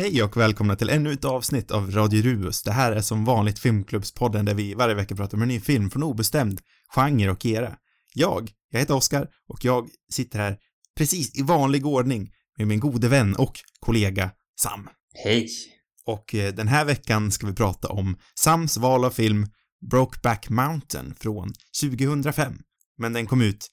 Hej och välkomna till ännu ett avsnitt av Radio Rubus. Det här är som vanligt Filmklubbspodden där vi varje vecka pratar om en ny film från obestämd genre och era. Jag, jag heter Oskar och jag sitter här precis i vanlig ordning med min gode vän och kollega Sam. Hej! Och eh, den här veckan ska vi prata om Sams val av film Brokeback Mountain från 2005. Men den kom ut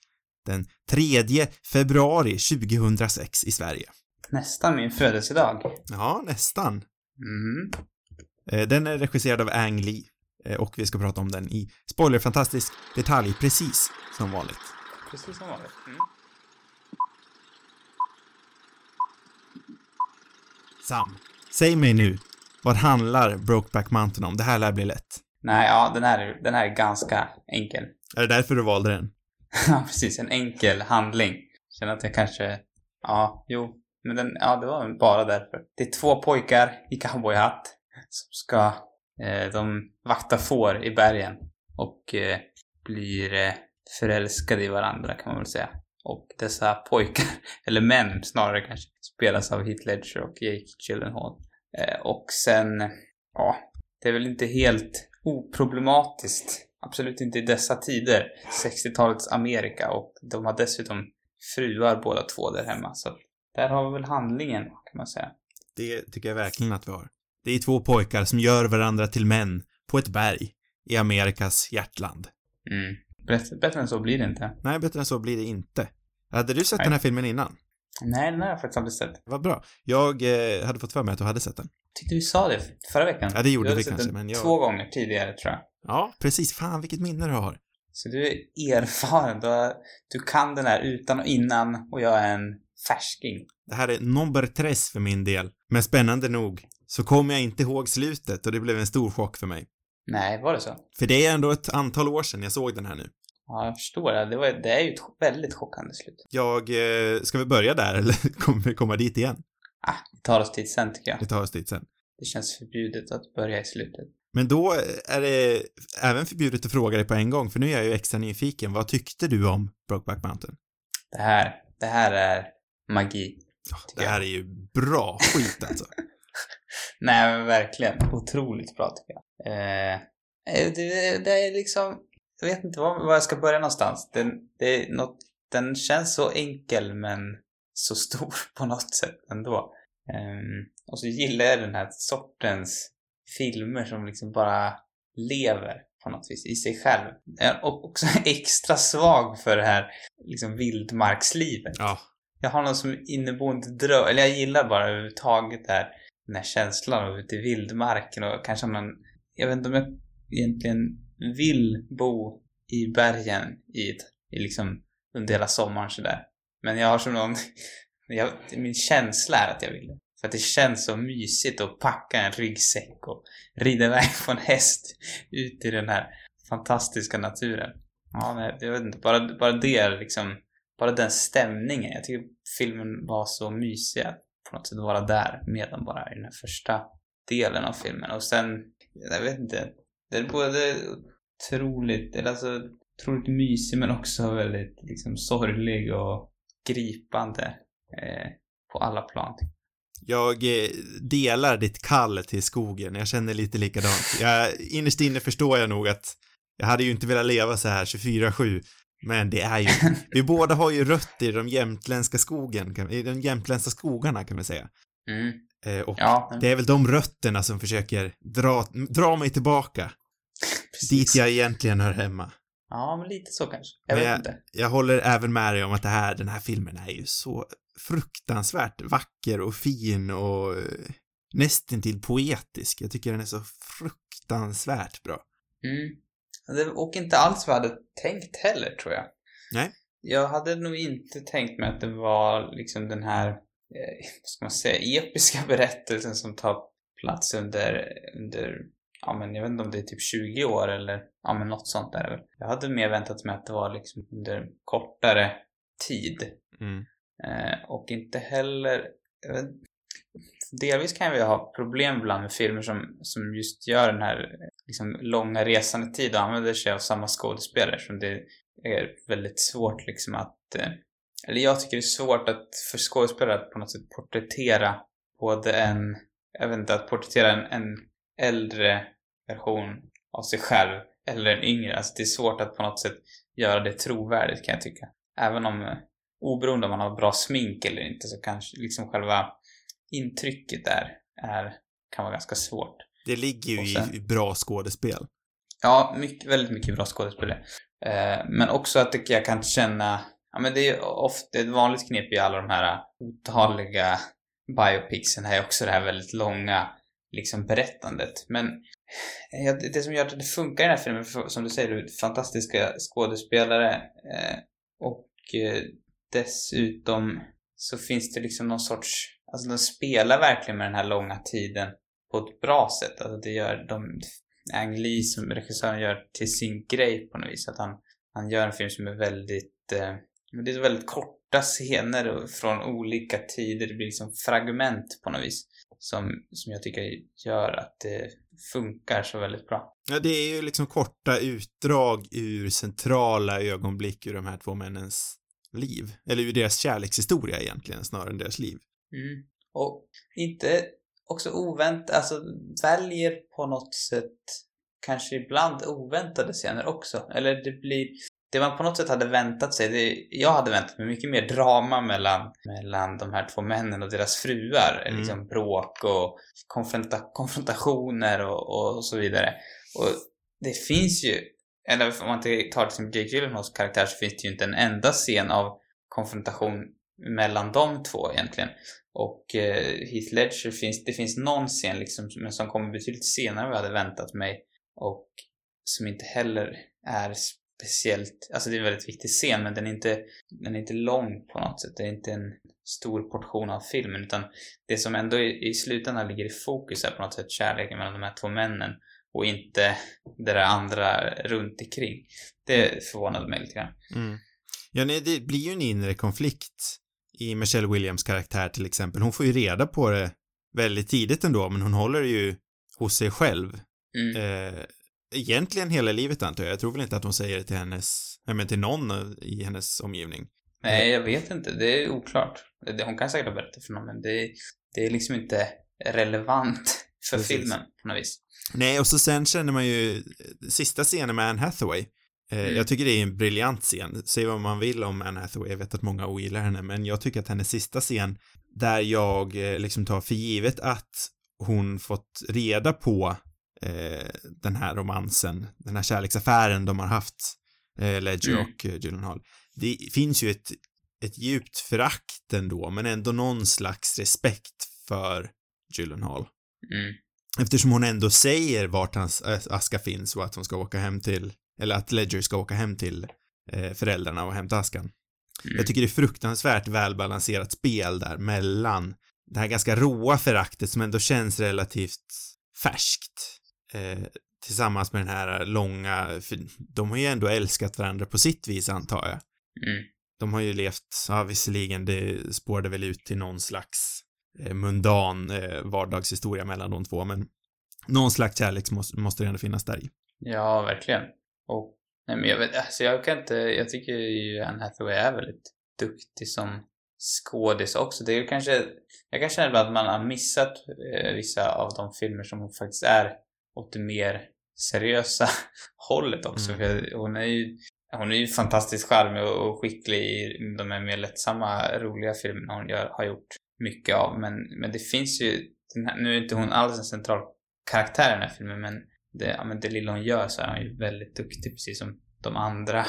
den 3 februari 2006 i Sverige. Nästan min födelsedag. Ja, nästan. Mm. Den är regisserad av Ang Lee eh, och vi ska prata om den i spoilerfantastisk detalj, precis som vanligt. Precis som vanligt. Mm. Sam, säg mig nu, vad handlar Brokeback Mountain om? Det här lär bli lätt. Nej, ja, den här, är- den här är ganska enkel. Är det därför du valde den? Ja, precis. En enkel handling. Känner att jag kanske... Ja, jo. Men den, ja, det var bara därför. Det är två pojkar i cowboyhatt som ska... Eh, de vaktar får i bergen och eh, blir eh, förälskade i varandra kan man väl säga. Och dessa pojkar, eller män snarare kanske, spelas av Heath Ledger och Jake Gyllenhaal. Eh, och sen, ja, det är väl inte helt oproblematiskt. Absolut inte i dessa tider. 60-talets Amerika och de har dessutom fruar båda två där hemma. Så där har vi väl handlingen kan man säga. Det tycker jag verkligen att vi har. Det är två pojkar som gör varandra till män på ett berg i Amerikas hjärtland. Mm. Bättre, bättre än så blir det inte. Nej, bättre än så blir det inte. Hade du sett Nej. den här filmen innan? Nej, den har jag faktiskt aldrig sett. Vad bra. Jag eh, hade fått för mig att du hade sett den. Tyckte vi sa det förra veckan. Ja, det gjorde vi kanske, men jag- Två gånger tidigare tror jag. Ja, precis. Fan, vilket minne du har. Så du är erfaren. Du, du kan den här utan och innan och jag är en färsking. Det här är number tres för min del. Men spännande nog så kommer jag inte ihåg slutet och det blev en stor chock för mig. Nej, var det så? För det är ändå ett antal år sedan jag såg den här nu. Ja, jag förstår det. Det, var, det är ju ett väldigt chockande slut. Jag, eh, ska vi börja där eller kommer vi komma dit igen? Ah, vi tar oss dit sen tycker jag. Vi tar oss dit sen. Det känns förbjudet att börja i slutet. Men då är det även förbjudet att fråga dig på en gång, för nu är jag ju extra nyfiken. Vad tyckte du om Brokeback Mountain? Det här, det här är magi. Det här är ju bra skit alltså. Nej, men verkligen. Otroligt bra tycker jag. Eh, eh, det, det är liksom... Jag vet inte var, var jag ska börja någonstans. Den, det är något, den känns så enkel men så stor på något sätt ändå. Ehm, och så gillar jag den här sortens filmer som liksom bara lever på något vis i sig själv. Jag är också extra svag för det här liksom vildmarkslivet. Ja, jag har någon som inneboende dröm, eller jag gillar bara överhuvudtaget det här, den här känslan av ute i vildmarken och kanske man, jag vet inte om jag egentligen vill bo i bergen i, ett, i liksom under hela sommaren sådär. Men jag har som någon, jag, min känsla är att jag vill det. För att det känns så mysigt att packa en ryggsäck och rida iväg på en häst ut i den här fantastiska naturen. Ja, nej, jag vet inte, bara, bara det är liksom bara den stämningen. Jag tycker filmen var så mysig att på något sätt vara där med bara i den här första delen av filmen. Och sen, jag vet inte, det är både otroligt, eller alltså otroligt mysig men också väldigt liksom sorglig och gripande eh, på alla plan. jag eh, delar ditt kall till skogen. Jag känner lite likadant. Jag, innerst inne förstår jag nog att jag hade ju inte velat leva så här 24-7. Men det är ju, vi båda har ju rötter i de jämtländska skogen, i de jämtländska skogarna kan man säga. Mm. Eh, och Ja, det är väl de rötterna som försöker dra, dra mig tillbaka precis. dit jag egentligen hör hemma. Ja, men lite så kanske. Jag Men vet jag- inte. Jag håller även med dig om att det här, den här filmen är ju så fruktansvärt vacker och fin och eh, nästintill poetisk. Jag tycker den är så fruktansvärt bra. Mm. Det, och inte alls vad jag hade tänkt heller, tror jag. Nej. Jag hade nog inte tänkt mig att det var liksom den här, eh, vad ska man säga, episka berättelsen som tar plats under, under, ja men jag vet inte om det är typ 20 år eller, ja men något sånt där. Jag hade mer väntat mig att det var liksom under kortare tid. Mm. Eh, och inte heller, jag vet, delvis kan vi ha problem ibland med filmer som, som just gör den här liksom, långa resandetiden och använder sig av samma skådespelare som det är väldigt svårt liksom att eh, eller jag tycker det är svårt att för skådespelare att på något sätt porträttera både en jag vet inte, att porträttera en, en äldre version av sig själv eller en yngre. Alltså det är svårt att på något sätt göra det trovärdigt kan jag tycka. Även om, eh, oberoende om man har bra smink eller inte, så kanske liksom själva intrycket där är, kan vara ganska svårt. Det ligger ju sen, i bra skådespel. Ja, mycket, väldigt mycket bra skådespel. Eh, men också att jag kan känna, ja men det är ofta ett vanligt knep i alla de här otaliga biopicsen är också det här väldigt långa liksom berättandet. Men det som gör att det funkar i den här filmen, som du säger, du fantastiska skådespelare eh, och eh, dessutom så finns det liksom någon sorts, alltså de spelar verkligen med den här långa tiden på ett bra sätt. Alltså det gör de, Ang Lee som regissören gör till sin grej på något vis. Att han, han gör en film som är väldigt, eh, det är väldigt korta scener från olika tider. Det blir liksom fragment på något vis som, som jag tycker gör att det funkar så väldigt bra. Ja, det är ju liksom korta utdrag ur centrala ögonblick ur de här två männens liv. Eller ur deras kärlekshistoria egentligen, snarare än deras liv. Mm. Och inte också oväntat, alltså väljer på något sätt kanske ibland oväntade scener också. Eller det blir, det man på något sätt hade väntat sig, det, jag hade väntat mig mycket mer drama mellan, mellan de här två männen och deras fruar. Mm. Liksom bråk och konfronta, konfrontationer och, och så vidare. Och det finns ju, eller om man inte tar till Jake Gyllenhaals karaktär så finns det ju inte en enda scen av konfrontation mellan de två egentligen. Och eh, Heath Ledger finns, det finns någon scen liksom, men som kommer betydligt senare än vad jag hade väntat mig. Och som inte heller är speciellt, alltså det är en väldigt viktig scen men den är inte, den är inte lång på något sätt. Det är inte en stor portion av filmen utan det som ändå i, i slutändan ligger i fokus är på något sätt kärleken mellan de här två männen och inte det där andra runt omkring. Det förvånade mig lite grann. Mm. Ja, nej, det blir ju en inre konflikt i Michelle Williams karaktär till exempel. Hon får ju reda på det väldigt tidigt ändå, men hon håller ju hos sig själv. Mm. Eh, egentligen hela livet antar jag. Jag tror väl inte att hon säger det till hennes, nej men till någon i hennes omgivning. Nej, jag vet inte. Det är oklart. Hon kan säkert ha berättat för någon, men det, det är liksom inte relevant för Precis. filmen på något vis. Nej, och så sen känner man ju sista scenen med Anne Hathaway. Eh, mm. Jag tycker det är en briljant scen. Säg vad man vill om Anne Hathaway, jag vet att många ogillar henne, men jag tycker att hennes sista scen, där jag eh, liksom tar för givet att hon fått reda på eh, den här romansen, den här kärleksaffären de har haft, eh, Ledger mm. och eh, Gyllenhaal. Det finns ju ett, ett djupt förakt ändå, men ändå någon slags respekt för Gyllenhaal. Mm. Eftersom hon ändå säger vart hans aska finns och att hon ska åka hem till, eller att Ledger ska åka hem till eh, föräldrarna och hämta askan. Mm. Jag tycker det är fruktansvärt välbalanserat spel där mellan det här ganska råa föraktet som ändå känns relativt färskt eh, tillsammans med den här långa, för de har ju ändå älskat varandra på sitt vis antar jag. Mm. De har ju levt, ja visserligen, det spårade väl ut till någon slags eh, mundan eh, vardagshistoria mellan de två, men någon slags kärlek måste, måste det ändå finnas där i. Ja, verkligen. Och, nej men jag vet, alltså jag kan inte, jag tycker ju Anne Hathaway är väldigt duktig som skådis också. Det är kanske, jag kan känna att man har missat eh, vissa av de filmer som faktiskt är åt det mer seriösa hållet också. Mm. För hon är ju hon är ju fantastiskt charmig och skicklig i de här mer lättsamma, roliga filmerna hon gör, har gjort mycket av. Men, men det finns ju, här, nu är inte hon alls en central karaktär i den här filmen, men det, men det lilla hon gör så är hon ju väldigt duktig, precis som de andra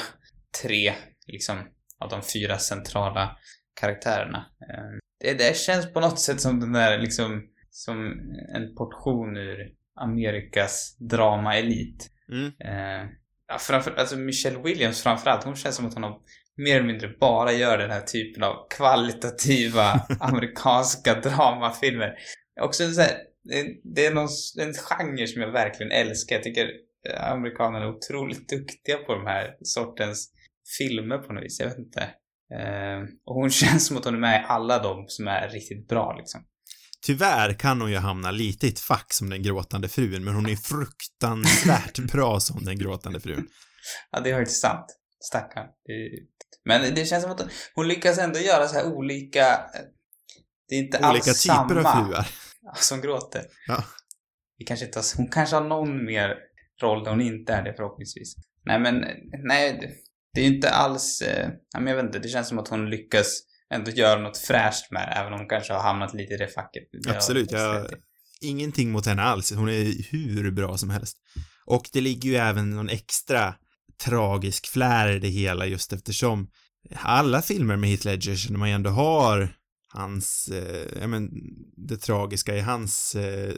tre, liksom, av de fyra centrala karaktärerna. Ehm, det, det känns på något sätt som den där, liksom, som en portion ur Amerikas dramaelit. Mm. Eh, ja, framför, alltså Michelle Williams framförallt, hon känns som att hon har mer eller mindre bara gör den här typen av kvalitativa amerikanska dramafilmer. Också så här, det är någon, en genre som jag verkligen älskar. Jag tycker amerikanerna är otroligt duktiga på de här sortens filmer på något vis. Jag vet inte. Eh, och hon känns som att hon är med i alla de som är riktigt bra liksom. Tyvärr kan hon ju hamna lite i ett fack som den gråtande frun, men hon är fruktansvärt bra som den gråtande frun. Ja, det är faktiskt sant. Stackarn. Men det känns som att hon lyckas ändå göra så här olika... Det är inte olika alls samma. Olika typer av fruar. som gråter. Ja. Vi kanske inte har, hon kanske har någon mer roll där hon inte är det förhoppningsvis. Nej men, nej, det, är ju inte alls, eh, jag vet inte, det känns som att hon lyckas ändå göra något fräscht med det, även om hon kanske har hamnat lite i det facket. Det Absolut, jag ingenting mot henne alls. Hon är hur bra som helst. Och det ligger ju även någon extra tragisk flär i det hela just eftersom alla filmer med Heath Ledger känner man ju ändå har hans, eh, ja men, det tragiska i hans eh,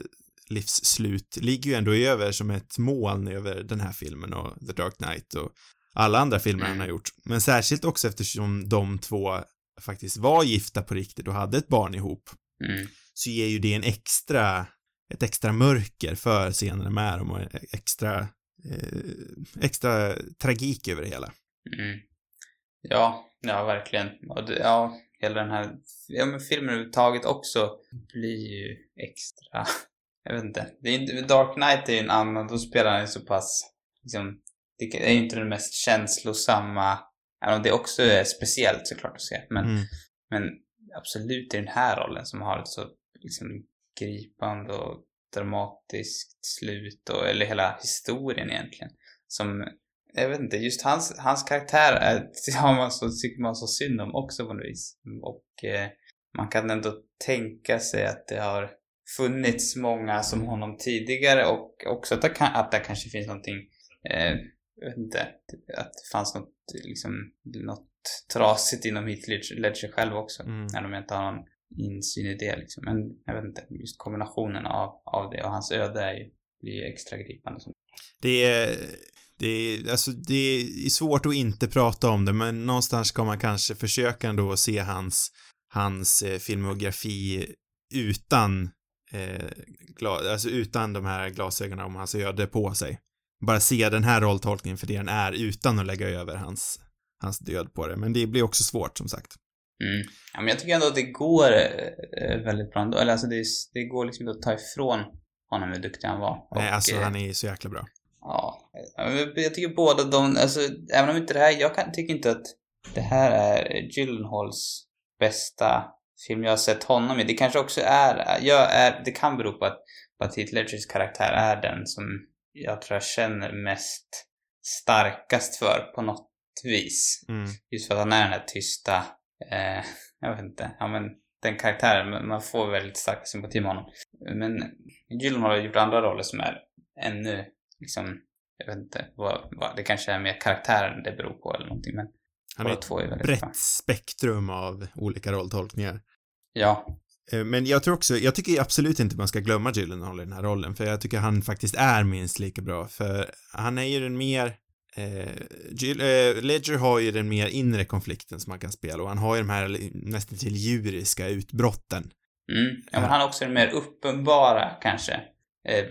livsslut ligger ju ändå över som ett moln över den här filmen och The Dark Knight och alla andra filmer han har gjort. Men särskilt också eftersom de två faktiskt var gifta på riktigt och hade ett barn ihop Mm. så ger ju det en extra, ett extra mörker för scenerna med dem och extra, eh, extra tragik över det hela. Mm. Ja, ja verkligen. Ja, hela den här, ja men filmen överhuvudtaget också blir ju extra, jag vet inte. Det är inte, Dark Knight är ju en annan, då spelar han ju så pass, liksom, det är ju inte den mest känslosamma, även om det också är speciellt såklart att se, men, Mm. men absolut i den här rollen som har ett så liksom gripande och dramatiskt slut och, eller hela historien egentligen. Som, jag vet inte, just hans, hans karaktär är, har man så, tycker man så synd om också på något vis. Och eh, man kan ändå tänka sig att det har funnits många som honom tidigare och också att det, kan, att det kanske finns någonting, eh, jag vet inte, att det fanns något, liksom, något trasigt inom Heath Ledger- själv också. Mm. När de inte har någon insyn i det liksom. Men jag vet inte, just kombinationen av, av det och hans öde är ju, blir ju extra gripande. Det är, det är, alltså det är svårt att inte prata om det, men någonstans ska man kanske försöka ändå se hans, hans eh, filmografi utan, eh, gla, alltså utan de här glasögonen om hans öde på sig. Bara se den här rolltolkningen för det den är utan att lägga över hans, hans död på det. Men det blir också svårt som sagt. Mm. Ja, men jag tycker ändå att det går eh, väldigt bra ändå. Eller alltså det, det går liksom inte att ta ifrån honom hur duktig han var. Nej, Och, alltså eh, han är så jäkla bra. Ja, jag tycker båda de, alltså även om inte det här, jag kan, tycker inte att det här är Gyllenhaals bästa film jag har sett honom i. Det kanske också är, jag är, det kan bero på att, på att Heath Ledgers karaktär är den som jag tror jag känner mest starkast för på något vis. Mm. Just för att han är den här tysta, eh, jag vet inte, ja men den karaktären, man- man får väldigt stark sympati med honom. Men Gyllenhaal har gjort andra roller som är ännu, liksom, jag vet inte, vad, vad, det kanske är mer karaktären det beror på eller någonting, men Han är två är väldigt brett bra. spektrum av olika rolltolkningar. Ja, Eh, Men jag tror också, jag tycker absolut inte man ska glömma Gyllenhaal i den här rollen, för jag tycker han faktiskt är minst lika bra, för han är ju den mer Eh, Jill, eh, Ledger har ju den mer inre konflikten som han kan spela och han har ju de här nästan till djuriska utbrotten. mm. ja men han har också den mer uppenbara, kanske, eh,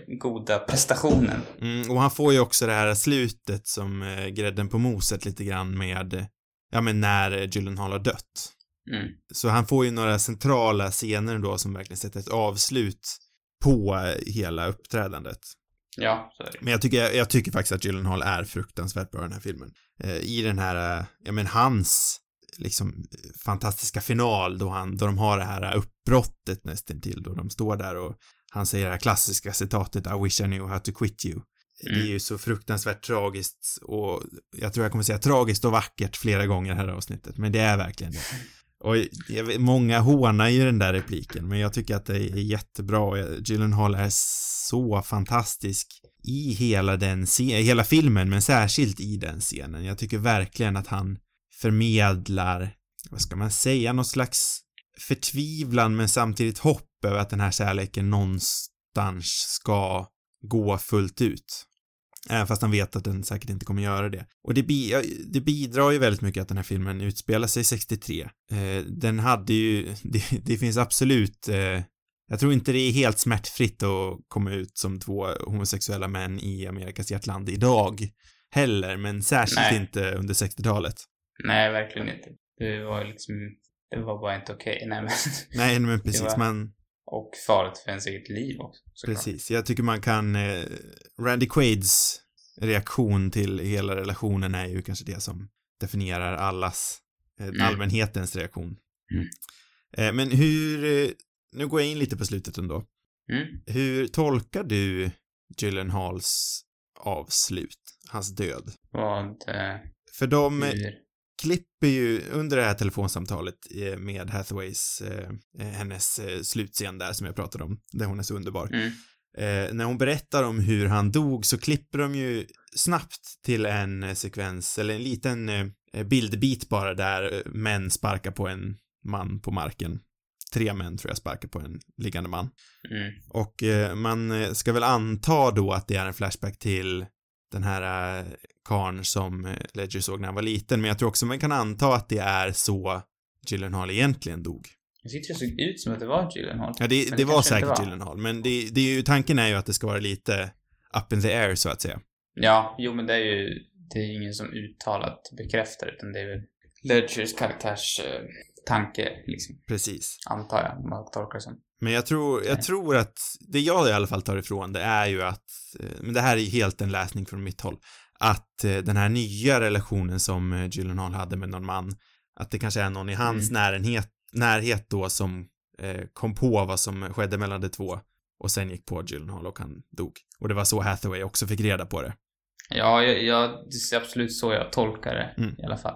goda prestationen. Mm, och han får ju också det här slutet som eh, grädden på moset lite grann med, eh, ja men när eh, Gyllenhaal har dött. Mm. Så han får ju några centrala scener då som verkligen sätter ett avslut på eh, hela uppträdandet. Ja, så är det. Men jag tycker, jag tycker faktiskt att Gyllenhaal är fruktansvärt bra i den här filmen. Eh, I den här, eh, ja men hans, liksom, eh, fantastiska final då han, då de har det här uppbrottet nästan till då de står där och han säger det här klassiska citatet I wish I knew how to quit you. Det är Mm. ju så fruktansvärt tragiskt och jag tror jag kommer säga tragiskt och vackert flera gånger här avsnittet, men det är verkligen det. Och vet, många hånar ju den där repliken, men jag tycker att det är jättebra och Gyllenhaal är så fantastisk i hela den scenen, hela filmen, men särskilt i den scenen. Jag tycker verkligen att han förmedlar, vad ska man säga, något slags förtvivlan men samtidigt hopp över att den här kärleken någonstans ska gå fullt ut. Även fast han vet att den säkert inte kommer göra det. Och det, bi det bidrar ju väldigt mycket att den här filmen utspelar sig 63. Eh, den hade ju, det, det finns absolut, eh, jag tror inte det är helt smärtfritt att komma ut som två homosexuella män i Amerikas hjärtland idag heller, men särskilt Nej. inte under 60-talet. Nej, verkligen inte. Det var liksom, det var bara inte okej. Nej men, Nej, men precis, var- man, och farligt för ens eget liv också. precis. Jag tycker man kan, eh, Randy Quaids reaktion till hela relationen är ju kanske det som definierar allas, eh, Mm. allmänhetens reaktion. Mm. Eh, men hur, eh, nu går jag in lite på slutet ändå. Mm. Hur tolkar du Gyllenhaals avslut, hans död? Vad, eh, För de hur? Klipper ju under det här telefonsamtalet eh, med Hathaways, eh, eh, hennes slutscen där som jag pratade om, där hon är så underbar. Mm. Eh, när hon berättar om hur han dog så klipper de ju snabbt till en sekvens, eller en liten eh, bildbit bara där män sparkar på en man på marken. Tre män tror jag sparkar på en liggande man. Mm. Och eh, man ska väl anta då att det är en flashback till den här eh, karln som eh, Ledger såg när han var liten, men jag tror också man kan anta att det är så Gyllenhaal egentligen dog. Jag tyckte det såg ut som att det var Gyllenhaal. Ja, det, det det var säkert var. Gyllenhaal, men det, det är ju, tanken är ju att det ska vara lite up in the air så att säga. Ja, jo men det är ju det är ingen som uttalat bekräftar utan det är väl Ledgers karaktärs eh, tanke liksom, Precis. antar jag, om man tolkar det som. Men jag tror, jag tror att det jag i alla fall tar ifrån det är ju att, eh, men det här är helt en läsning från mitt håll, att eh, den här nya relationen som eh, Gyllenhaal hade med någon man, att det kanske är någon i hans Mm. närhet, närhet då som kom på vad som skedde mellan de två och sen gick på Gyllenhaal och han dog. Och det var så Hathaway också fick reda på det. Ja, jag, jag, det är absolut så jag tolkar det Mm. i alla fall.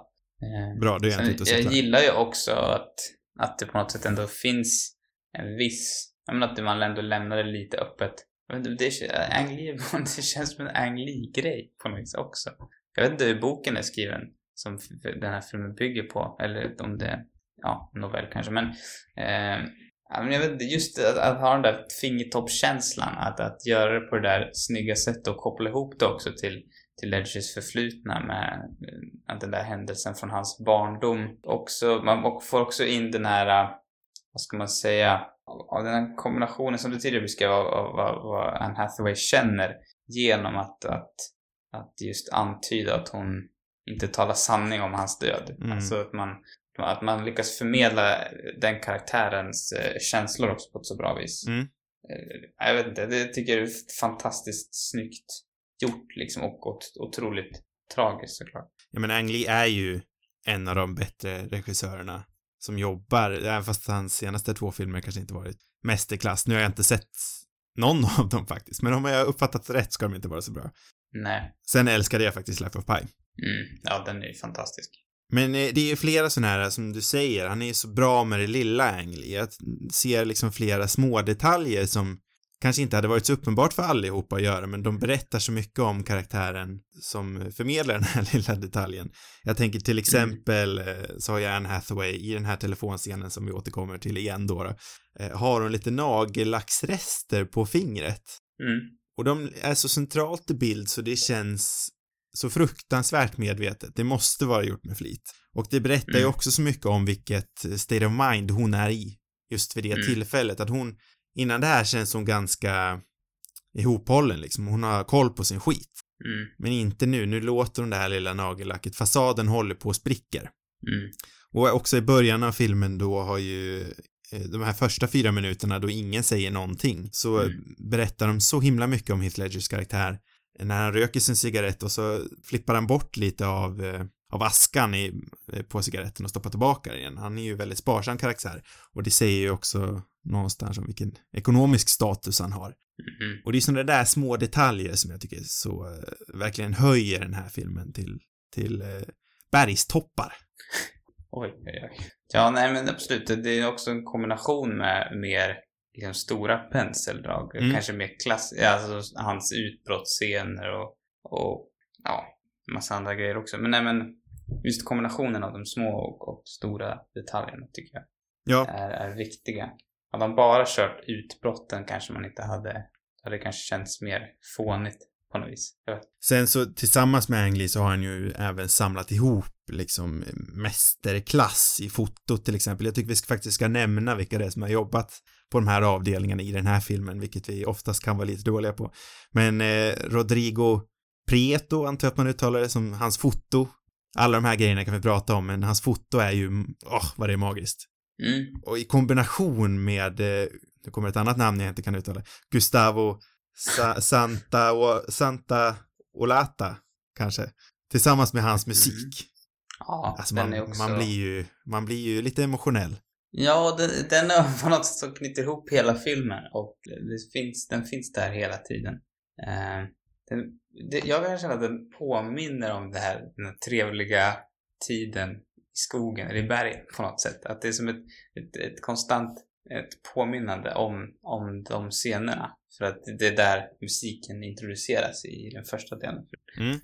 Bra, då är jag Sen, inte och jag gillar ju också att, att det på något sätt ändå finns en viss, jag menar att man ändå lämnar det lite öppet. Jag det, Ang Lee, det känns som en Ang Lee-grej på något vis också. Jag vet inte hur boken är skriven som den här filmen bygger på, eller om det, ja, novell kanske, men, eh, ja, men jag vet inte, just att, att ha den där fingertoppskänslan, att, att göra det på det där snygga sättet och koppla ihop det också till till Ledgers förflutna med eh, den där händelsen från hans barndom. Också, man får också in den här, vad ska man säga, av den här kombinationen som du tidigare beskrev av, vad Anne Hathaway känner genom att, att, att just antyda att hon inte talar sanning om hans död. Mm. Alltså att man, att man lyckas förmedla den karaktärens eh, känslor också på ett så bra vis. Mm. Eh, Jag vet inte, det tycker jag är fantastiskt snyggt gjort liksom och ot- otroligt tragiskt såklart. Ja men Ang Lee är ju en av de bättre regissörerna som jobbar, även fast hans senaste två filmer kanske inte varit mästerklass. Nu har jag inte sett någon av dem faktiskt, men om jag har uppfattat rätt ska de inte vara så bra. Nej. Sen älskade jag faktiskt Life of Pi. Mm. Ja, den är ju fantastisk. Men eh, det är ju flera sådana här, som du säger, han är så bra med det lilla Ang Lee. Jag ser liksom flera små detaljer som kanske inte hade varit så uppenbart för allihopa att göra, men de berättar så mycket om karaktären som förmedlar den här lilla detaljen. Jag tänker till exempel eh, så har jag Anne Hathaway i den här telefonscenen som vi återkommer till igen då, då eh, har hon lite nagellacksrester på fingret. Mm. Och de är så centralt i bild så det känns så fruktansvärt medvetet. Det måste vara gjort med flit. Och det berättar ju Mm. också så mycket om vilket state of mind hon är i just vid det Mm. tillfället. Att hon, innan det här känns hon ganska ihophållen liksom. Hon har koll på sin skit. Mm. Men inte nu. Nu låter hon det här lilla nagellacket. Fasaden håller på att spricker. Mm. Och också i början av filmen då har ju eh, de här första fyra minuterna då ingen säger någonting så Mm. berättar de så himla mycket om Heath Ledgers karaktär när han röker sin cigarett och så flippar han bort lite av, eh, av askan i, eh, på cigaretten och stoppar tillbaka den igen. Han är ju väldigt sparsam karaktär och det säger ju också någonstans om vilken ekonomisk status han har. Mm. Och det är sådana där små detaljer som jag tycker så eh, verkligen höjer den här filmen till, till eh, bergstoppar. Oj, oj, oj. Ja, nej men absolut. Det är också en kombination med mer liksom, stora penseldrag. Mm. Kanske mer klass... Alltså hans utbrottsscener och, och ja, massa andra grejer också. Men nej men just kombinationen av de små och, och stora detaljerna tycker jag Ja, är, är viktiga. Hade han bara kört utbrotten kanske man inte hade... hade det kanske känts mer fånigt på något vis. Sen så tillsammans med Ang Lee så har han ju även samlat ihop liksom mästerklass i fotot till exempel. Jag tycker vi faktiskt ska nämna vilka det är som har jobbat på de här avdelningarna i den här filmen, vilket vi oftast kan vara lite dåliga på. Men eh, Rodrigo Prieto, antar jag att man uttalar det, som hans foto. Alla de här grejerna kan vi prata om, men hans foto är ju, åh, vad det är magiskt. Mm. Och i kombination med, eh, nu kommer ett annat namn jag inte kan uttala, Gustavo Sa Santa, o Santa Olata, kanske. Tillsammans med hans musik. Ja, Alltså den man, är också... man blir ju, man blir ju lite emotionell. Ja, den, den är på något sätt som knyter ihop hela filmen och det finns, den finns där hela tiden. Uh, den, det, jag kan känna att den påminner om det här, den här trevliga tiden i skogen eller i bergen på något sätt. Att det är som ett, ett, ett konstant ett påminnande om, om de scenerna. För att det är där musiken introduceras i den första delen. Mm.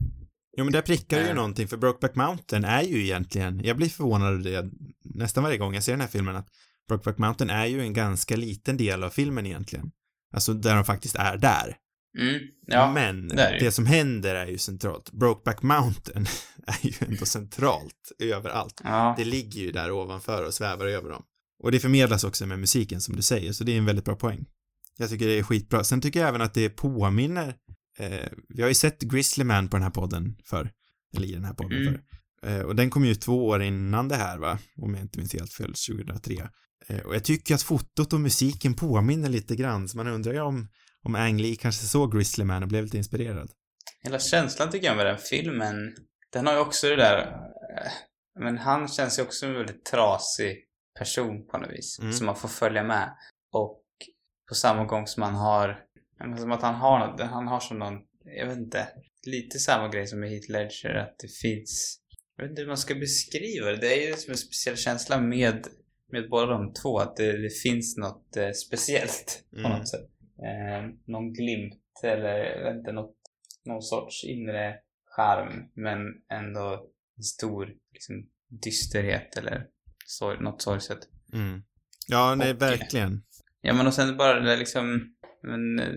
Jo men där prickar ju uh. någonting för Brokeback Mountain är ju egentligen, jag blir förvånad över det nästan varje gång jag ser den här filmen att Brokeback Mountain är ju en ganska liten del av filmen egentligen. Alltså där de faktiskt är där. Mm, ja, Men det, det, som händer är ju centralt. Brokeback Mountain är ju ändå centralt överallt. Ja. Det ligger ju där ovanför och svävar över dem. Och det förmedlas också med musiken som du säger, så det är en väldigt bra poäng. Jag tycker det är skitbra. Sen tycker jag även att det påminner, eh, vi har ju sett Grizzly Man på den här podden för eller i den här podden mm. för. Eh, och den kom ju två år innan det här va, om jag inte minns helt fel, 2003. Eh, och jag tycker att fotot och musiken påminner lite grann, så man undrar ju om, om Ang Lee kanske såg Grizzly Man och blev lite inspirerad. Hela känslan tycker jag med den filmen, den har ju också det där, eh, men han känns ju också som en väldigt trasig person på något vis, mm. som man får följa med. Och på samma gång som man har, som att han har något, han har som någon, jag vet inte, lite samma grej som med Heath Ledger, att det finns, jag vet inte hur man ska beskriva det, det är ju som en speciell känsla med, med båda de två, att det, det finns något eh, speciellt på mm. något sätt. Eh, någon glimt eller, inte, något, någon sorts inre charm, men ändå en stor liksom, dysterhet eller sorg, något sorgset. Mm. Ja, nej, och, verkligen. Ja, men och sen bara det liksom, men, eh,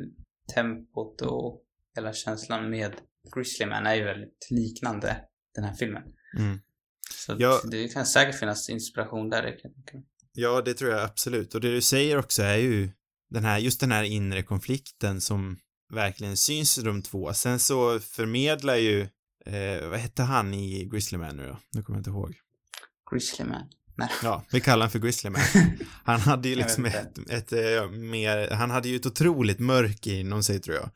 tempot och hela känslan med Grizzly Man är ju väldigt liknande den här filmen. Mm. Så ja, det kan säkert finnas inspiration där, Ja, det tror jag absolut. Och det du säger också är ju den här, just den här inre konflikten som verkligen syns i de två. Sen så förmedlar ju, eh, vad hette han i Grizzly Man nu då? Nu kommer jag inte ihåg. Grizzly Man? Nej. Ja, vi kallar honom för Grizzly Man. Han hade ju liksom ett, ett, ett, eh, mer, han hade ju ett otroligt mörker inom sig tror jag.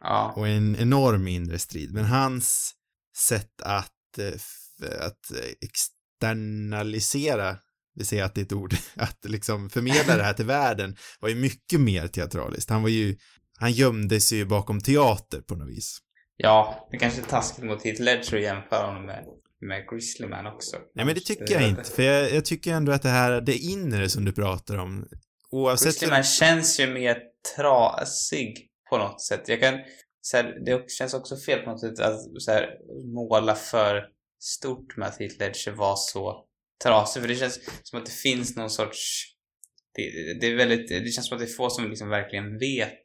Ja. Och en enorm inre strid. Men hans sätt att, eh, att externalisera, vi säger att det är ett ord, att liksom förmedla det här till världen var ju mycket mer teatraliskt. Han var ju, han gömde sig ju bakom teater på något vis. Ja, det kanske är taskigt mot Heath Ledger att jämföra honom med med Grizzly Man också. Nej men det tycker jag inte, för jag, jag, tycker ändå att det här, det inre som du pratar om, oavsett... Grizzly Man känns ju mer trasig på något sätt. Jag kan, så här, det känns också fel på något sätt att så här, måla för stort med att Heath Ledger var så trasig, för det känns som att det finns någon sorts det, det, är väldigt, det känns som att det är få som liksom verkligen vet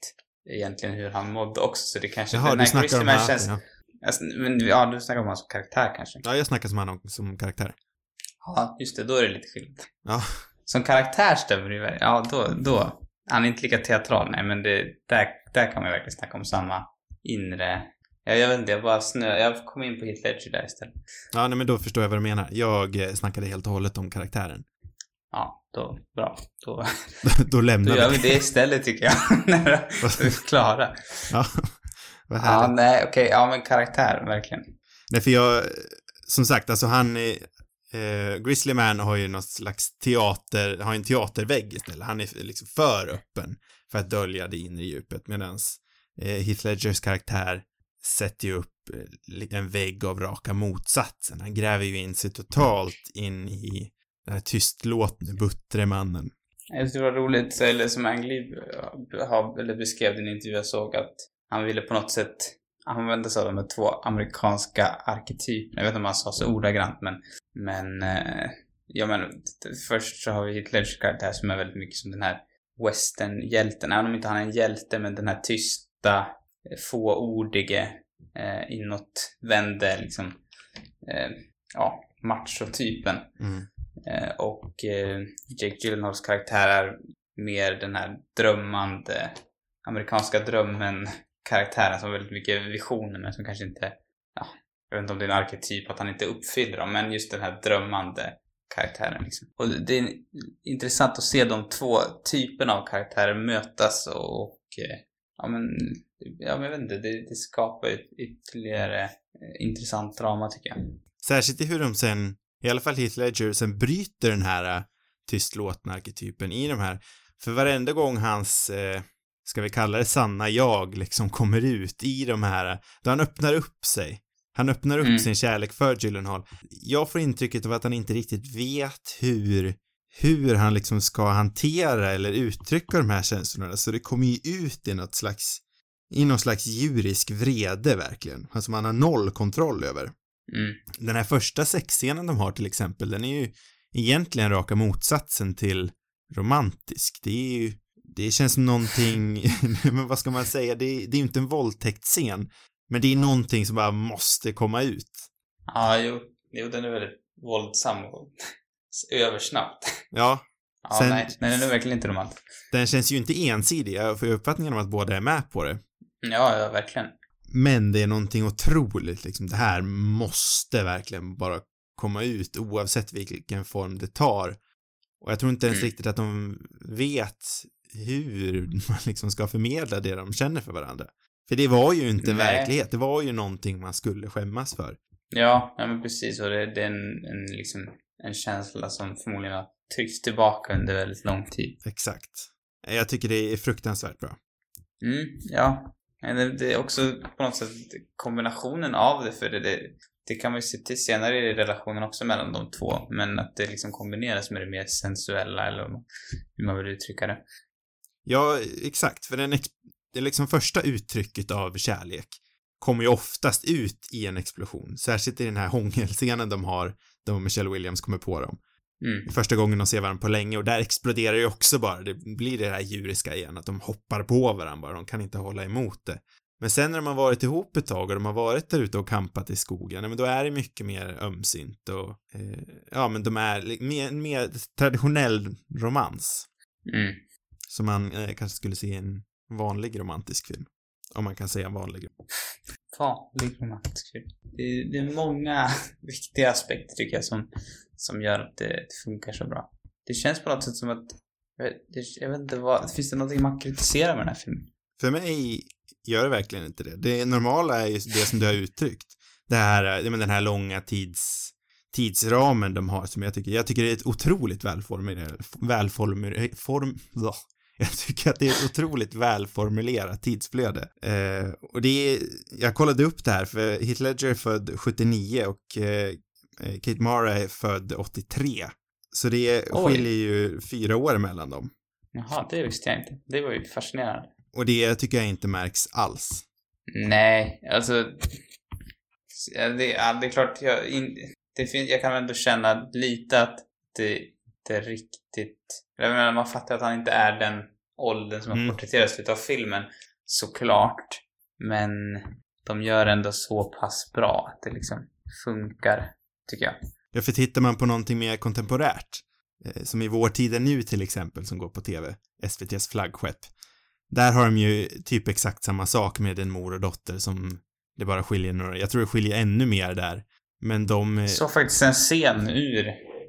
egentligen hur han mådde också, så det kanske... Jaha, du snackar om här, känns, ja. Alltså, men ja, du snackar om honom som karaktär kanske? Ja, jag snackar som honom som karaktär. Ja, just det. Då är det lite skillnad. Ja. Som karaktär stämmer det ju Ja, då, då. Han är inte lika teatral, nej, men det, där, där kan man verkligen snacka om samma inre... Ja, jag vet inte, jag bara snö... Jag kom in på Heath Ledger där istället. Ja, nej, men då förstår jag vad du menar. Jag eh, snackade helt och hållet om karaktären. Ja, då, bra. Då, då lämnar vi. Då gör vi det istället tycker jag. När vi är klara. Ja. Vad ja, nej, okej, okay. ja men karaktär, verkligen. Nej, för jag, som sagt, alltså han, eh, Grizzly Man har ju något slags teater, har en teatervägg istället. Han är liksom för öppen för att dölja det inre djupet, medans eh, Heath Ledgers karaktär sätter ju upp eh, en vägg av raka motsatsen. Han gräver ju in sig totalt in i den här tystlåtne, buttre mannen. Jag tyckte det var roligt, eller som Anglib eh, har, eller beskrev den intervju jag såg, att han ville på något sätt använda sig av de här två amerikanska arketyperna. Jag vet inte om han sa så ordagrant men, men, eh, ja men först så har vi Hitlers karaktär som är väldigt mycket som den här westernhjälten. Även om inte han är en hjälte men den här tysta, fåordige, eh, inåtvände liksom, eh, ja, machotypen. Mm. Eh, och eh, Jake Gyllenhaals karaktär är mer den här drömmande, amerikanska drömmen karaktären som har väldigt mycket visioner men som kanske inte, ja, jag vet inte om det är en arketyp att han inte uppfyller dem, men just den här drömmande karaktären liksom. Och det är intressant att se de två typerna av karaktärer mötas och, och eh, ja men, ja men jag vet inte, det, det skapar ytterligare eh, intressant drama tycker jag. Särskilt i hur de sen, i alla fall Heath Ledger, sen bryter den här eh, tystlåtna arketypen i de här. För varenda gång hans, eh, ska vi kalla det sanna jag, liksom kommer ut i de här, då han öppnar upp sig. Han öppnar upp Mm. sin kärlek för Gyllenhaal. Jag får intrycket av att han inte riktigt vet hur, hur han liksom ska hantera eller uttrycka de här känslorna, så det kommer ju ut i något slags, i någon slags djurisk vrede verkligen, alltså som han har noll kontroll över. Mm. Den här första sexscenen de har till exempel, den är ju egentligen raka motsatsen till romantisk. Det är ju, det känns som någonting, men vad ska man säga, det är, det är ju inte en våldtäktsscen, men det är någonting som bara måste komma ut. Ja, jo. Jo, den är väldigt våldsam och översnabbt. Ja, Ja, Sen- nej, nej, den är verkligen inte romantisk. den känns ju inte ensidig, jag får ju uppfattningen om att båda är med på det. Ja, ja, verkligen. Men det är någonting otroligt liksom, det här måste verkligen bara komma ut oavsett vilken form det tar. Och jag tror inte ens Mm. riktigt att de vet hur man liksom ska förmedla det de känner för varandra. För det var ju inte Nej. verklighet, det var ju någonting man skulle skämmas för. Ja, ja men precis. Och det, det är en, en, liksom, en känsla som förmodligen har tryckts tillbaka under väldigt lång tid. Exakt. Jag tycker det är fruktansvärt bra. Mm, ja. Men det, är också på något sätt kombinationen av det, för det, det, det kan man ju se till senare i relationen också mellan de två, men att det liksom kombineras med det mer sensuella, eller hur man vill uttrycka det. Ja, exakt, för den, det liksom första uttrycket av kärlek kommer ju oftast ut i en explosion, särskilt i den här hångelscenen de har, då Michelle Williams kommer på dem. Mm. Första gången de ser varandra på länge och där exploderar ju också bara, det blir det här djuriska igen, att de hoppar på varandra bara, de kan inte hålla emot det. Men sen när de har varit ihop ett tag och de har varit där ute och kampat i skogen, men då är det mycket mer ömsint och, eh, ja men de är mer, mer traditionell romans. Mm. Som man eh, kanske skulle se i en vanlig romantisk film. Om man kan säga vanlig. Vanlig romantisk. Det, det är många viktiga aspekter tycker jag som, som gör att det, det funkar så bra. Det känns på något sätt som att, jag vet, jag vet inte vad, finns det någonting man kritiserar med den här filmen? För mig gör det verkligen inte det. Det normala är ju det som du har uttryckt. Det här, men den här långa tids, tidsramen de har som jag tycker, jag tycker det är ett otroligt välformulerat, välformulerat, form. Jag tycker att det är ett otroligt välformulerat tidsflöde. Eh, och det är, jag kollade upp det här för Heath Ledger är född 79 och eh, Kate Mara är född 83. Så det Oj. skiljer ju fyra år mellan dem. Jaha, det visste jag inte. Det var ju fascinerande. Och det tycker jag inte märks alls. Nej, alltså... Det, ja, det är klart, jag, in, det fin, jag kan ändå känna lite att det inte riktigt... Jag menar, man fattar att han inte är den åldern som har Mm. porträtterats utav filmen, såklart. Men de gör ändå så pass bra att det liksom funkar, tycker jag. Ja, för tittar man på någonting mer kontemporärt, eh, som i Vår tid är nu till exempel, som går på TV, SVTs flaggskepp, där har de ju typ exakt samma sak med en mor och dotter som det bara skiljer några, jag tror det skiljer ännu mer där. Men de, eh, Jag såg faktiskt en scen ur,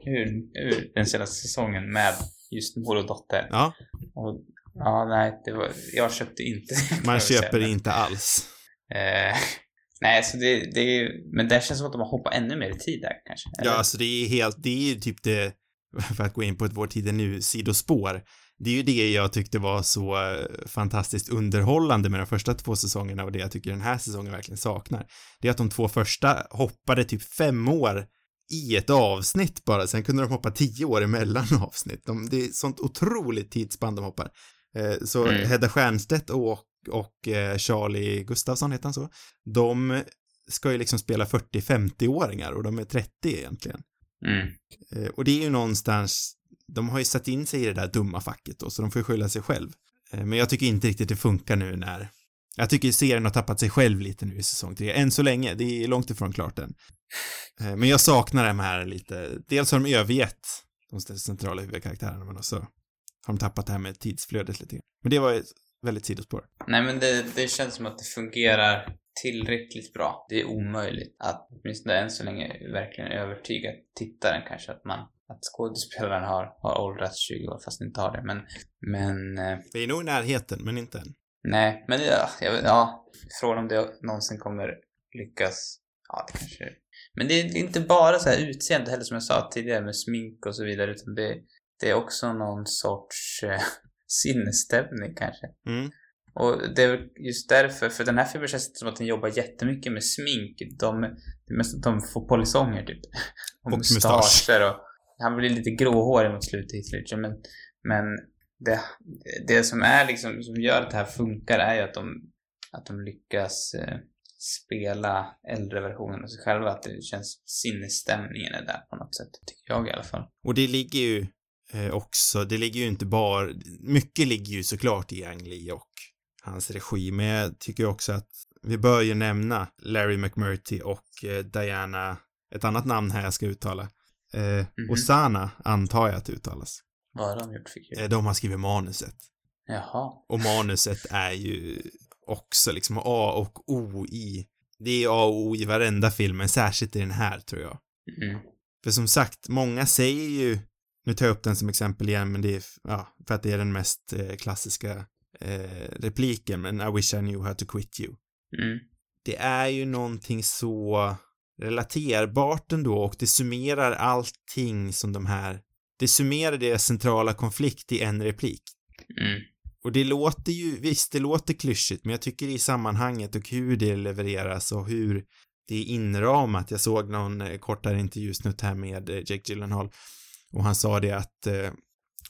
ur, ur den senaste säsongen med just mor och dotter. ja, Och, ja, nej, det var, jag köpte inte man säga, köper inte alls. Eh, nej, så det, det är Men det känns som att de har hoppat ännu mer i tid där kanske. Ja, eller? alltså det är helt, det är ju typ det, för att gå in på ett Vår tid är nu sidospår, det är ju det jag tyckte var så eh, fantastiskt underhållande med de första två säsongerna och det jag tycker den här säsongen verkligen saknar. Det är att de två första hoppade typ fem år i ett avsnitt bara, sen kunde de hoppa tio år emellan avsnitt. De, det är sånt otroligt tidsspann de hoppar. Eh, så Mm. Hedda Stiernstedt och, och eh, Charlie Gustafsson, heter han så? De ska ju liksom spela 40-50-åringar och de är 30 egentligen. Mm. Eh, Och det är ju någonstans, de har ju satt in sig i det där dumma facket då, så de får ju skylla sig själv. Eh, Men jag tycker inte riktigt det funkar nu när, jag tycker serien har tappat sig själv lite nu i säsong tre, än så länge, det är långt ifrån klart än. Eh, Men jag saknar de här lite, dels har de övergett de centrala huvudkaraktärerna, men också har de tappat det här med tidsflödet lite grann. Men det var ett väldigt sidospår. Nej, men det, det känns som att det fungerar tillräckligt bra. Det är omöjligt att, åtminstone än så länge, verkligen övertyga tittaren kanske att man att skådespelaren har, har åldrats 20 år fast inte har det. Men, men eh, Vi är nog i närheten, men inte än. nej, men ja, jag, ja, frågan om det någonsin kommer lyckas. Ja, det kanske Men det är inte bara så här utseende heller som jag sa tidigare med smink och så vidare utan det, det är också någon sorts eh, sinnesstämning kanske. Mm. Och det är just därför, för den här filmen känns som att den jobbar jättemycket med smink. De, det är mest att de får polisonger typ. Och mustasch. och Han blir lite gråhårig mot slutet Hitler, men, men det, det som är liksom, som gör att det här funkar är ju att de, att de lyckas eh, spela äldre versionen av sig själva. Att det känns, sinnesstämningen är där på något sätt. Tycker jag i alla fall. Och det ligger ju eh, också, det ligger ju inte bara, mycket ligger ju såklart i Ang Lee och hans regi, men jag tycker också att vi bör ju nämna Larry McMurtry och eh, Diana, ett annat namn här jag ska uttala. Eh, mm -hmm. Osana antar jag att det uttalas. Vad har de gjort för kul? Eh, de har skrivit manuset. Jaha. Och manuset är ju också liksom A och O i, det är A och O i varenda film, men särskilt i den här tror jag. Mm. För som sagt, många säger ju, nu tar jag upp den som exempel igen, men det är, ja, för att det är den mest eh, klassiska eh, repliken, men I wish I knew how to quit you. Mm. Det är ju någonting så relaterbart ändå och det summerar allting som de här, det summerar deras centrala konflikt i en replik. Mm. Och det låter ju, visst det låter klyschigt, men jag tycker i sammanhanget och hur det levereras och hur det är inramat. Jag såg någon eh, kortare intervjusnutt här med eh, Jake Gyllenhaal och han sa det att eh,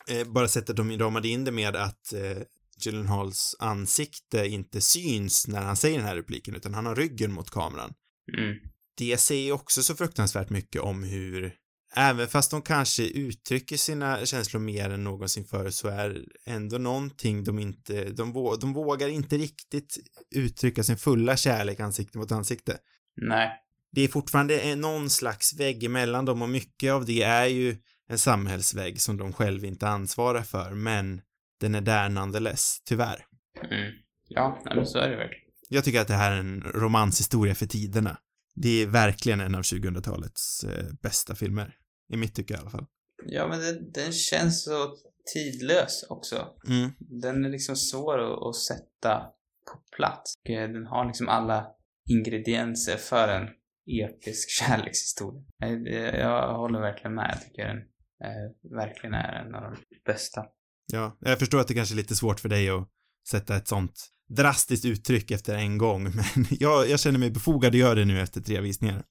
eh bara sättet de ramade in det med att eh, Gyllenhaals ansikte inte syns när han säger den här repliken utan han har ryggen mot kameran. Mm. Det säger också så fruktansvärt mycket om hur Även fast de kanske uttrycker sina känslor mer än någonsin förr så är ändå någonting de inte, de, vå, de vågar inte riktigt uttrycka sin fulla kärlek ansikte mot ansikte. Nej. Det är fortfarande någon slags vägg emellan dem och mycket av det är ju en samhällsvägg som de själva inte ansvarar för, men den är där nonetheless, tyvärr. Mm. Ja, men så är det verkligen. Jag tycker att det här är en romanshistoria för tiderna. Det är verkligen en av 2000-talets eh, bästa filmer. I mitt tycke i alla fall. Ja, men den, den känns så tidlös också. Mm. Den är liksom svår att, att sätta på plats. Den har liksom alla ingredienser för en episk kärlekshistoria. Jag, jag håller verkligen med. Jag tycker den eh, verkligen är en av de bästa. Ja, jag förstår att det kanske är lite svårt för dig att sätta ett sånt drastiskt uttryck efter en gång, men jag, jag känner mig befogad att göra det nu efter tre visningar.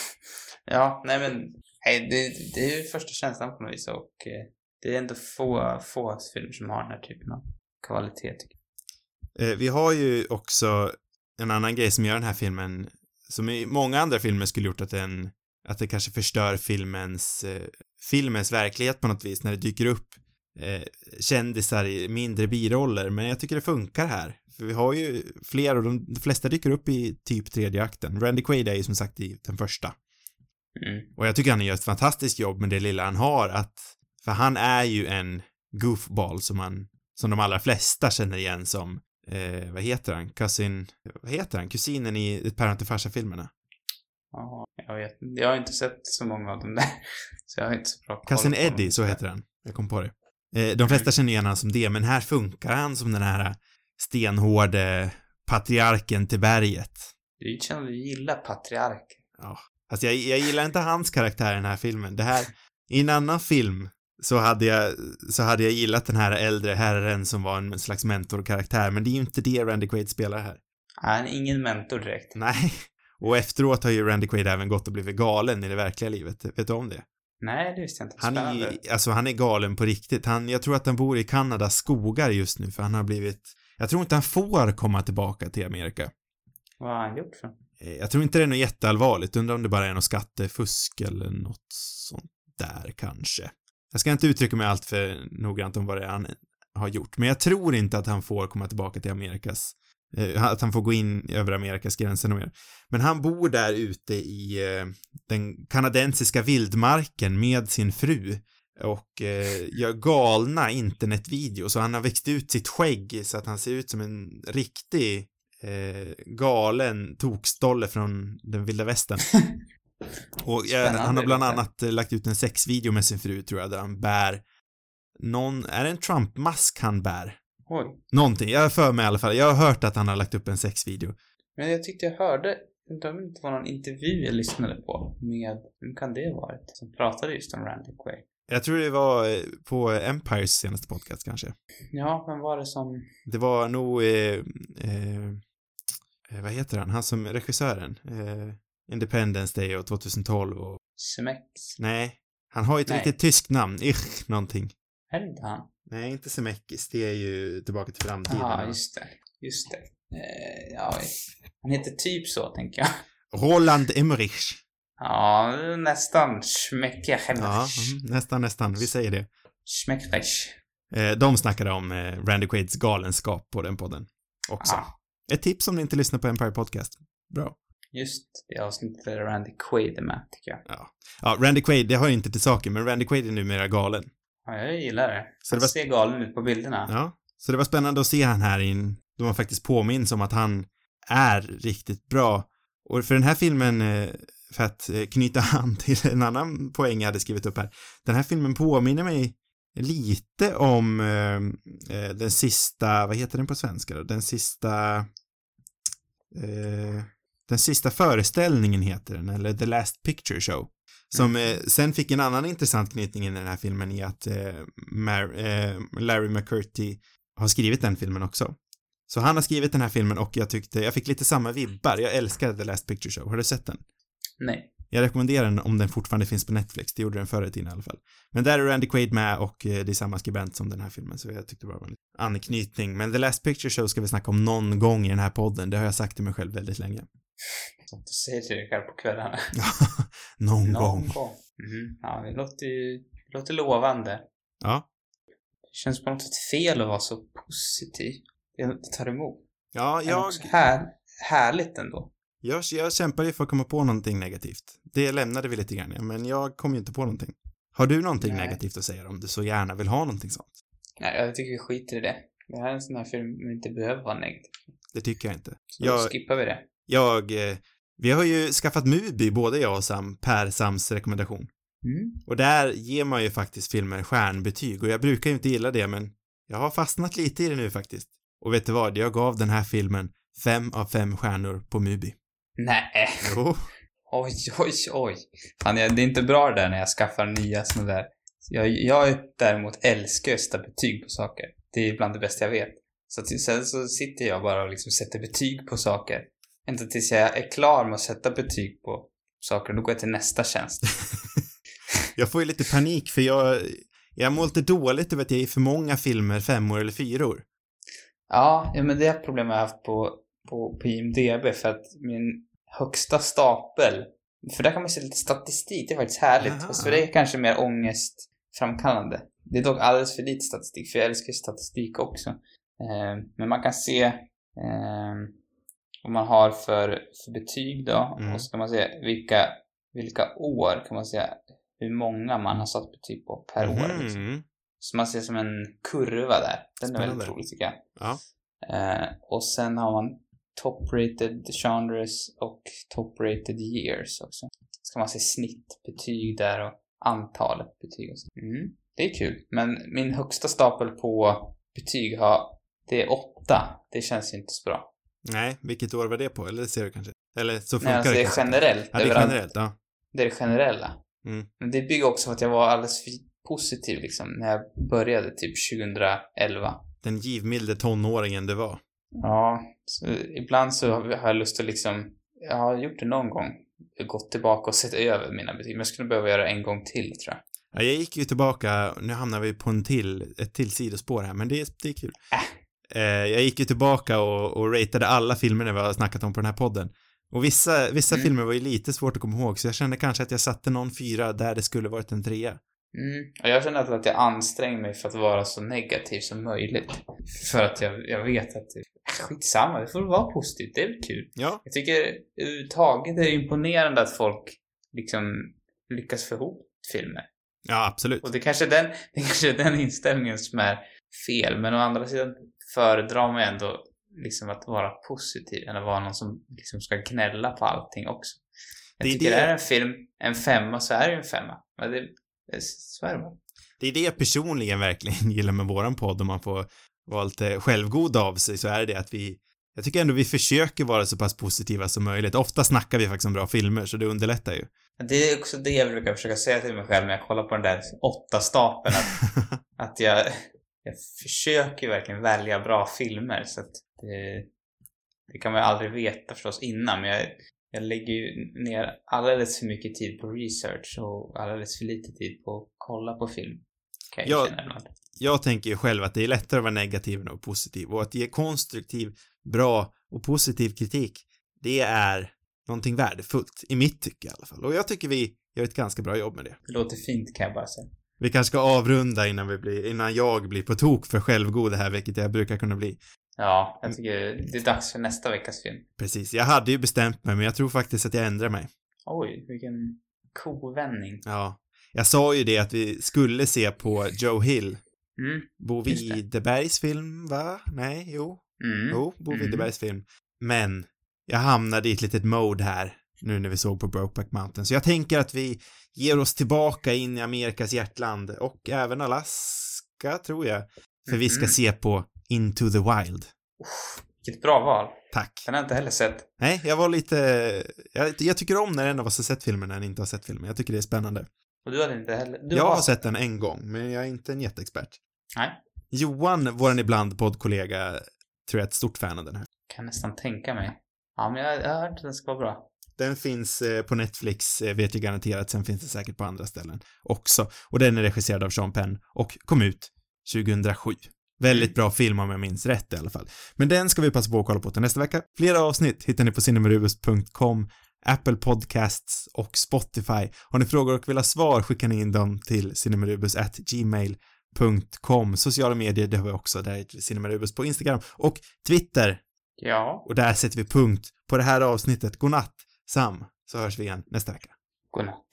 ja, nej men, Nej, det, det är ju första känslan på något vis och eh, det är ändå få, få filmer som har den här typen av kvalitet. tycker jag. Eh, vi har ju också en annan grej som gör den här filmen, som i många andra filmer skulle gjort att den, att det kanske förstör filmens, eh, filmens verklighet på något vis när det dyker upp eh, kändisar i mindre biroller, men jag tycker det funkar här. För vi har ju fler och de, de flesta dyker upp i typ tredje akten. Randy Quaid är ju som sagt i den första. Mm. Och jag tycker han gör ett fantastiskt jobb med det lilla han har att, för han är ju en goofball som man, som de allra flesta känner igen som, eh, vad heter han, cousin, vad heter han, kusinen i päron till farsa-filmerna? Ja, jag vet Jag har inte sett så många av dem där. Så jag har inte så bra koll Cousin Eddie, så heter han. Jag kom på det. Eh, de flesta känner igen honom som det, men här funkar han som den här stenhårde patriarken till berget. Du känner du gillar patriarken. Ja. Alltså jag, jag gillar inte hans karaktär i den här filmen. Det här, i en annan film så hade jag, så hade jag gillat den här äldre herren som var en slags mentorkaraktär, men det är ju inte det Randy Quaid spelar här. Han är ingen mentor direkt. Nej. Och efteråt har ju Randy Quaid även gått och blivit galen i det verkliga livet. Vet du om det? Nej, det visste jag inte. Han är ju, alltså han är galen på riktigt. Han, jag tror att han bor i Kanadas skogar just nu för han har blivit, jag tror inte han får komma tillbaka till Amerika. Vad har han gjort för? Eh, jag tror inte det är något jätteallvarligt, undrar om det bara är något skattefusk eller något sånt där kanske. Jag ska inte uttrycka mig allt för noggrant om vad det är han har gjort, men jag tror inte att han får komma tillbaka till Amerikas eh, att han får gå in över Amerikas gränser och mer. Men han bor där ute i eh, den kanadensiska vildmarken med sin fru och eh, gör galna internetvideos och han har växt ut sitt skägg så att han ser ut som en riktig eh, galen tokstolle från den vilda västern. och eh, han har bland annat eh, lagt ut en sexvideo med sin fru tror jag där han bär någon, är det en Trump-mask han bär? Oj. Någonting, jag har för mig i alla fall. Jag har hört att han har lagt upp en sexvideo. Men jag tyckte jag hörde, det inte var någon intervju jag lyssnade på med, vem kan det ha varit? Som pratade just om Randy Quaid. Jag tror det var eh, på Empires senaste podcast kanske. Ja, vem var det som... Det var nog, eh, eh, eh, vad heter han, han som regissören, eh, Independence Day och 2012 och, Semex? nej, han har ju ett Nej. riktigt tyskt namn, ich, någonting. Är det inte han? Nej, inte Zemeckis, det är ju Tillbaka till framtiden. Ja, just det. Just det. Eh, ja, han heter typ så, tänker jag. Roland Emmerich. Ja, nästan. Schmecka Ja, mm, nästan, nästan, vi säger det. Schmeckrich. Eh, de snackade om eh, Randy Quaids galenskap på den podden också. Ja, Ett tips om ni inte lyssnar på Empire Podcast. Bra. just det avsnittet där Randy Quaid är med, tycker jag. Ja, Randy Quaid, det har ju inte till saken, men Randy Quaid är numera galen. Ja, jag gillar det. Så det Han var- ser galen ut på bilderna. Ja. Så det var spännande att se han här in, då man faktiskt påminns om att han är riktigt bra. Och för den här filmen, eh, för att eh, knyta an till en annan poäng jag hade skrivit upp här. Den här filmen påminner mig lite om eh, eh, den sista, vad heter den på svenska då? Den sista, eh, den sista föreställningen heter den, eller The Last Picture Show. Som eh, sen fick en annan intressant knytning i den här filmen i att eh, eh, Larry McCurty har skrivit den filmen också. Så han har skrivit den här filmen och jag tyckte, jag fick lite samma vibbar. Jag älskade The Last Picture Show. Har du sett den? Nej. Jag rekommenderar den om den fortfarande finns på Netflix. Det gjorde den förr i tiden i alla fall. Men där är Randy Quaid med och eh, det är samma skribent som den här filmen, så jag tyckte det var en anknytning. Men The Last Picture Show ska vi snacka om någon gång i den här podden. Det har jag sagt till mig själv väldigt länge. Så du säger till dig själv på kvällarna. någon, Någon gång. gång. Mhm. Ja, det låter ju det låter lovande. Ja. Det känns på något sätt fel att vara så positiv. Det tar emot. Ja, Men jag, också här, härligt ändå. Jag, jag kämpar ju för att komma på någonting negativt. Det lämnade vi lite grann, men jag kom ju inte på någonting. Har du någonting Nej. negativt att säga om du så gärna vill ha någonting sånt? Nej, jag tycker vi skiter i det. Det här är en sån här film vi inte behöver vara negativ. Det tycker jag inte. Så då Jag, skippar vi det. jag, eh, vi har ju skaffat Mubi, både jag och Sam, per Sams rekommendation. Mm. Och där ger man ju faktiskt filmer stjärnbetyg och jag brukar ju inte gilla det men jag har fastnat lite i det nu faktiskt. Och vet du vad? Jag gav den här filmen fem av fem stjärnor på Mubi. Nej. Jo. Oj, oj, oj. Fan, jag, det är inte bra det där när jag skaffar nya såna där. Jag, jag däremot älskar att sätta betyg på saker. Det är bland det bästa jag vet. Så till, sen så sitter jag bara och liksom sätter betyg på saker. Ända tills jag är klar med att sätta betyg på saker. Då går jag till nästa tjänst. Jag får ju lite panik för jag, jag mår lite dåligt över att jag ger för många filmer femmor eller fyror. Ja, ja men det är ett problem jag har haft på, på, på IMDB för att min högsta stapel, för där kan man se lite statistik, det är faktiskt härligt. Aha. Fast för det är kanske mer ångestframkallande. Det är dock alldeles för lite statistik, för jag älskar statistik också. Eh, men man kan se eh, vad man har för, för betyg då, Mm. och så kan man se vilka, vilka år kan man säga hur många man har satt betyg på per år. Liksom. Mhm. Så man ser som en kurva där. Den är väldigt Spännande. rolig tycker jag. Ja. Eh, och sen har man top-rated genres och top-rated years också. Ska man se snittbetyg där och antalet betyg och så. Mm, det är kul. Men min högsta stapel på betyg har, det är åtta. Det känns ju inte så bra. Nej, vilket år var det på? Eller det ser du kanske? Eller så funkar Nej, alltså det är kanske. generellt. Ja, det är generellt, ja. Det är det generella. Mm. Men det bygger också på att jag var alldeles för positiv liksom när jag började typ 2011. Den givmilde tonåringen du var. Ja, så ibland så har jag lust att liksom, jag har gjort det någon gång, gått tillbaka och sett över mina betyg, men jag skulle behöva göra det en gång till tror jag. Ja, jag gick ju tillbaka, nu hamnar vi på en till, ett till sidospår här, men det, är- det är kul. Äh. Eh, jag gick ju tillbaka och, och ratade alla filmerna vi har snackat om på den här podden. Och vissa, vissa Mm. filmer var ju lite svårt att komma ihåg, så jag kände kanske att jag satte någon fyra där det skulle varit en trea. Mm. Och jag känner att- jag anstränger mig för att vara så negativ som möjligt. För att jag, jag vet att skitsamma, det får vara positivt, det är väl kul. Ja, Jag tycker överhuvudtaget är det imponerande att folk liksom lyckas få ihop filmer. ja absolut. Och det kanske är den, det kanske är den inställningen som är fel, men å andra sidan föredrar man ändå liksom att vara positiv än att vara någon som liksom ska gnälla på allting också. Jag Det tycker det- det är en film, en femma, så är det en femma. Men det, det, så är det bara. Det är det jag personligen verkligen gillar med våran podd, om man får vara lite självgod av sig, så är det det att vi, jag tycker ändå vi försöker vara så pass positiva som möjligt. Ofta snackar vi faktiskt om bra filmer, så det underlättar ju. Det är också det jag brukar försöka säga till mig själv när jag kollar på den där åtta stapeln. Att, att jag, jag försöker verkligen välja bra filmer. Så att det, det kan man ju aldrig veta förstås innan, men jag, jag lägger ju ner alldeles för mycket tid på research och alldeles för lite tid på att kolla på film. Kan jag, Ja. känna ibland. Jag tänker ju själv att det är lättare att vara negativ än att vara positiv och att ge konstruktiv, bra och positiv kritik, det är någonting värdefullt, i mitt tycke i alla fall. Och jag tycker vi gör ett ganska bra jobb med det. Det låter fint kan jag bara säga. Vi kanske ska avrunda innan vi blir, innan jag blir på tok för självgod det här, vilket jag brukar kunna bli. Ja, jag tycker det är dags för nästa veckas film. Precis, jag hade ju bestämt mig, men jag tror faktiskt att jag ändrar mig. Oj, vilken kovändning. Ja. Jag sa ju det att vi skulle se på Joe Hill, Mm, Bo. Widerbergs film, va? Nej, jo. mm. Jo, Bo Mm. Widerbergs film. Men jag hamnade i ett litet mode här nu när vi såg på Brokeback Mountain. Så jag tänker att vi ger oss tillbaka in i Amerikas hjärtland och även Alaska, tror jag. För vi ska Mhm. se på Into the Wild. Vilket bra val. Tack. Den har jag inte heller sett. Nej, jag var lite... Jag, jag tycker om när en av oss har sett filmen när en inte har sett filmen. Jag tycker det är spännande. Och du hade inte heller... Du jag har sett den en gång, men jag är inte en jätteexpert. Nej. Johan, våran ibland poddkollega, tror jag är ett stort fan av den här. Kan nästan tänka mig. Ja, men jag, jag har hört att den ska vara bra. Den finns eh, på Netflix, eh, vet jag garanterat, sen finns det säkert på andra ställen också. Och den är regisserad av Sean Penn och kom ut 2007. Väldigt bra film om jag minns rätt i alla fall. Men den ska vi passa på att kolla på till nästa vecka. Flera avsnitt hittar ni på cinemarubus.com, Apple Podcasts och Spotify. Har ni frågor och vill ha svar skickar ni in dem till cinemarubus@gmail.com. Sociala medier, det har vi också, där heter cinemarubus på Instagram och Twitter. Ja. Och där sätter vi punkt på det här avsnittet. God natt, Sam, så hörs vi igen nästa vecka. Godnatt.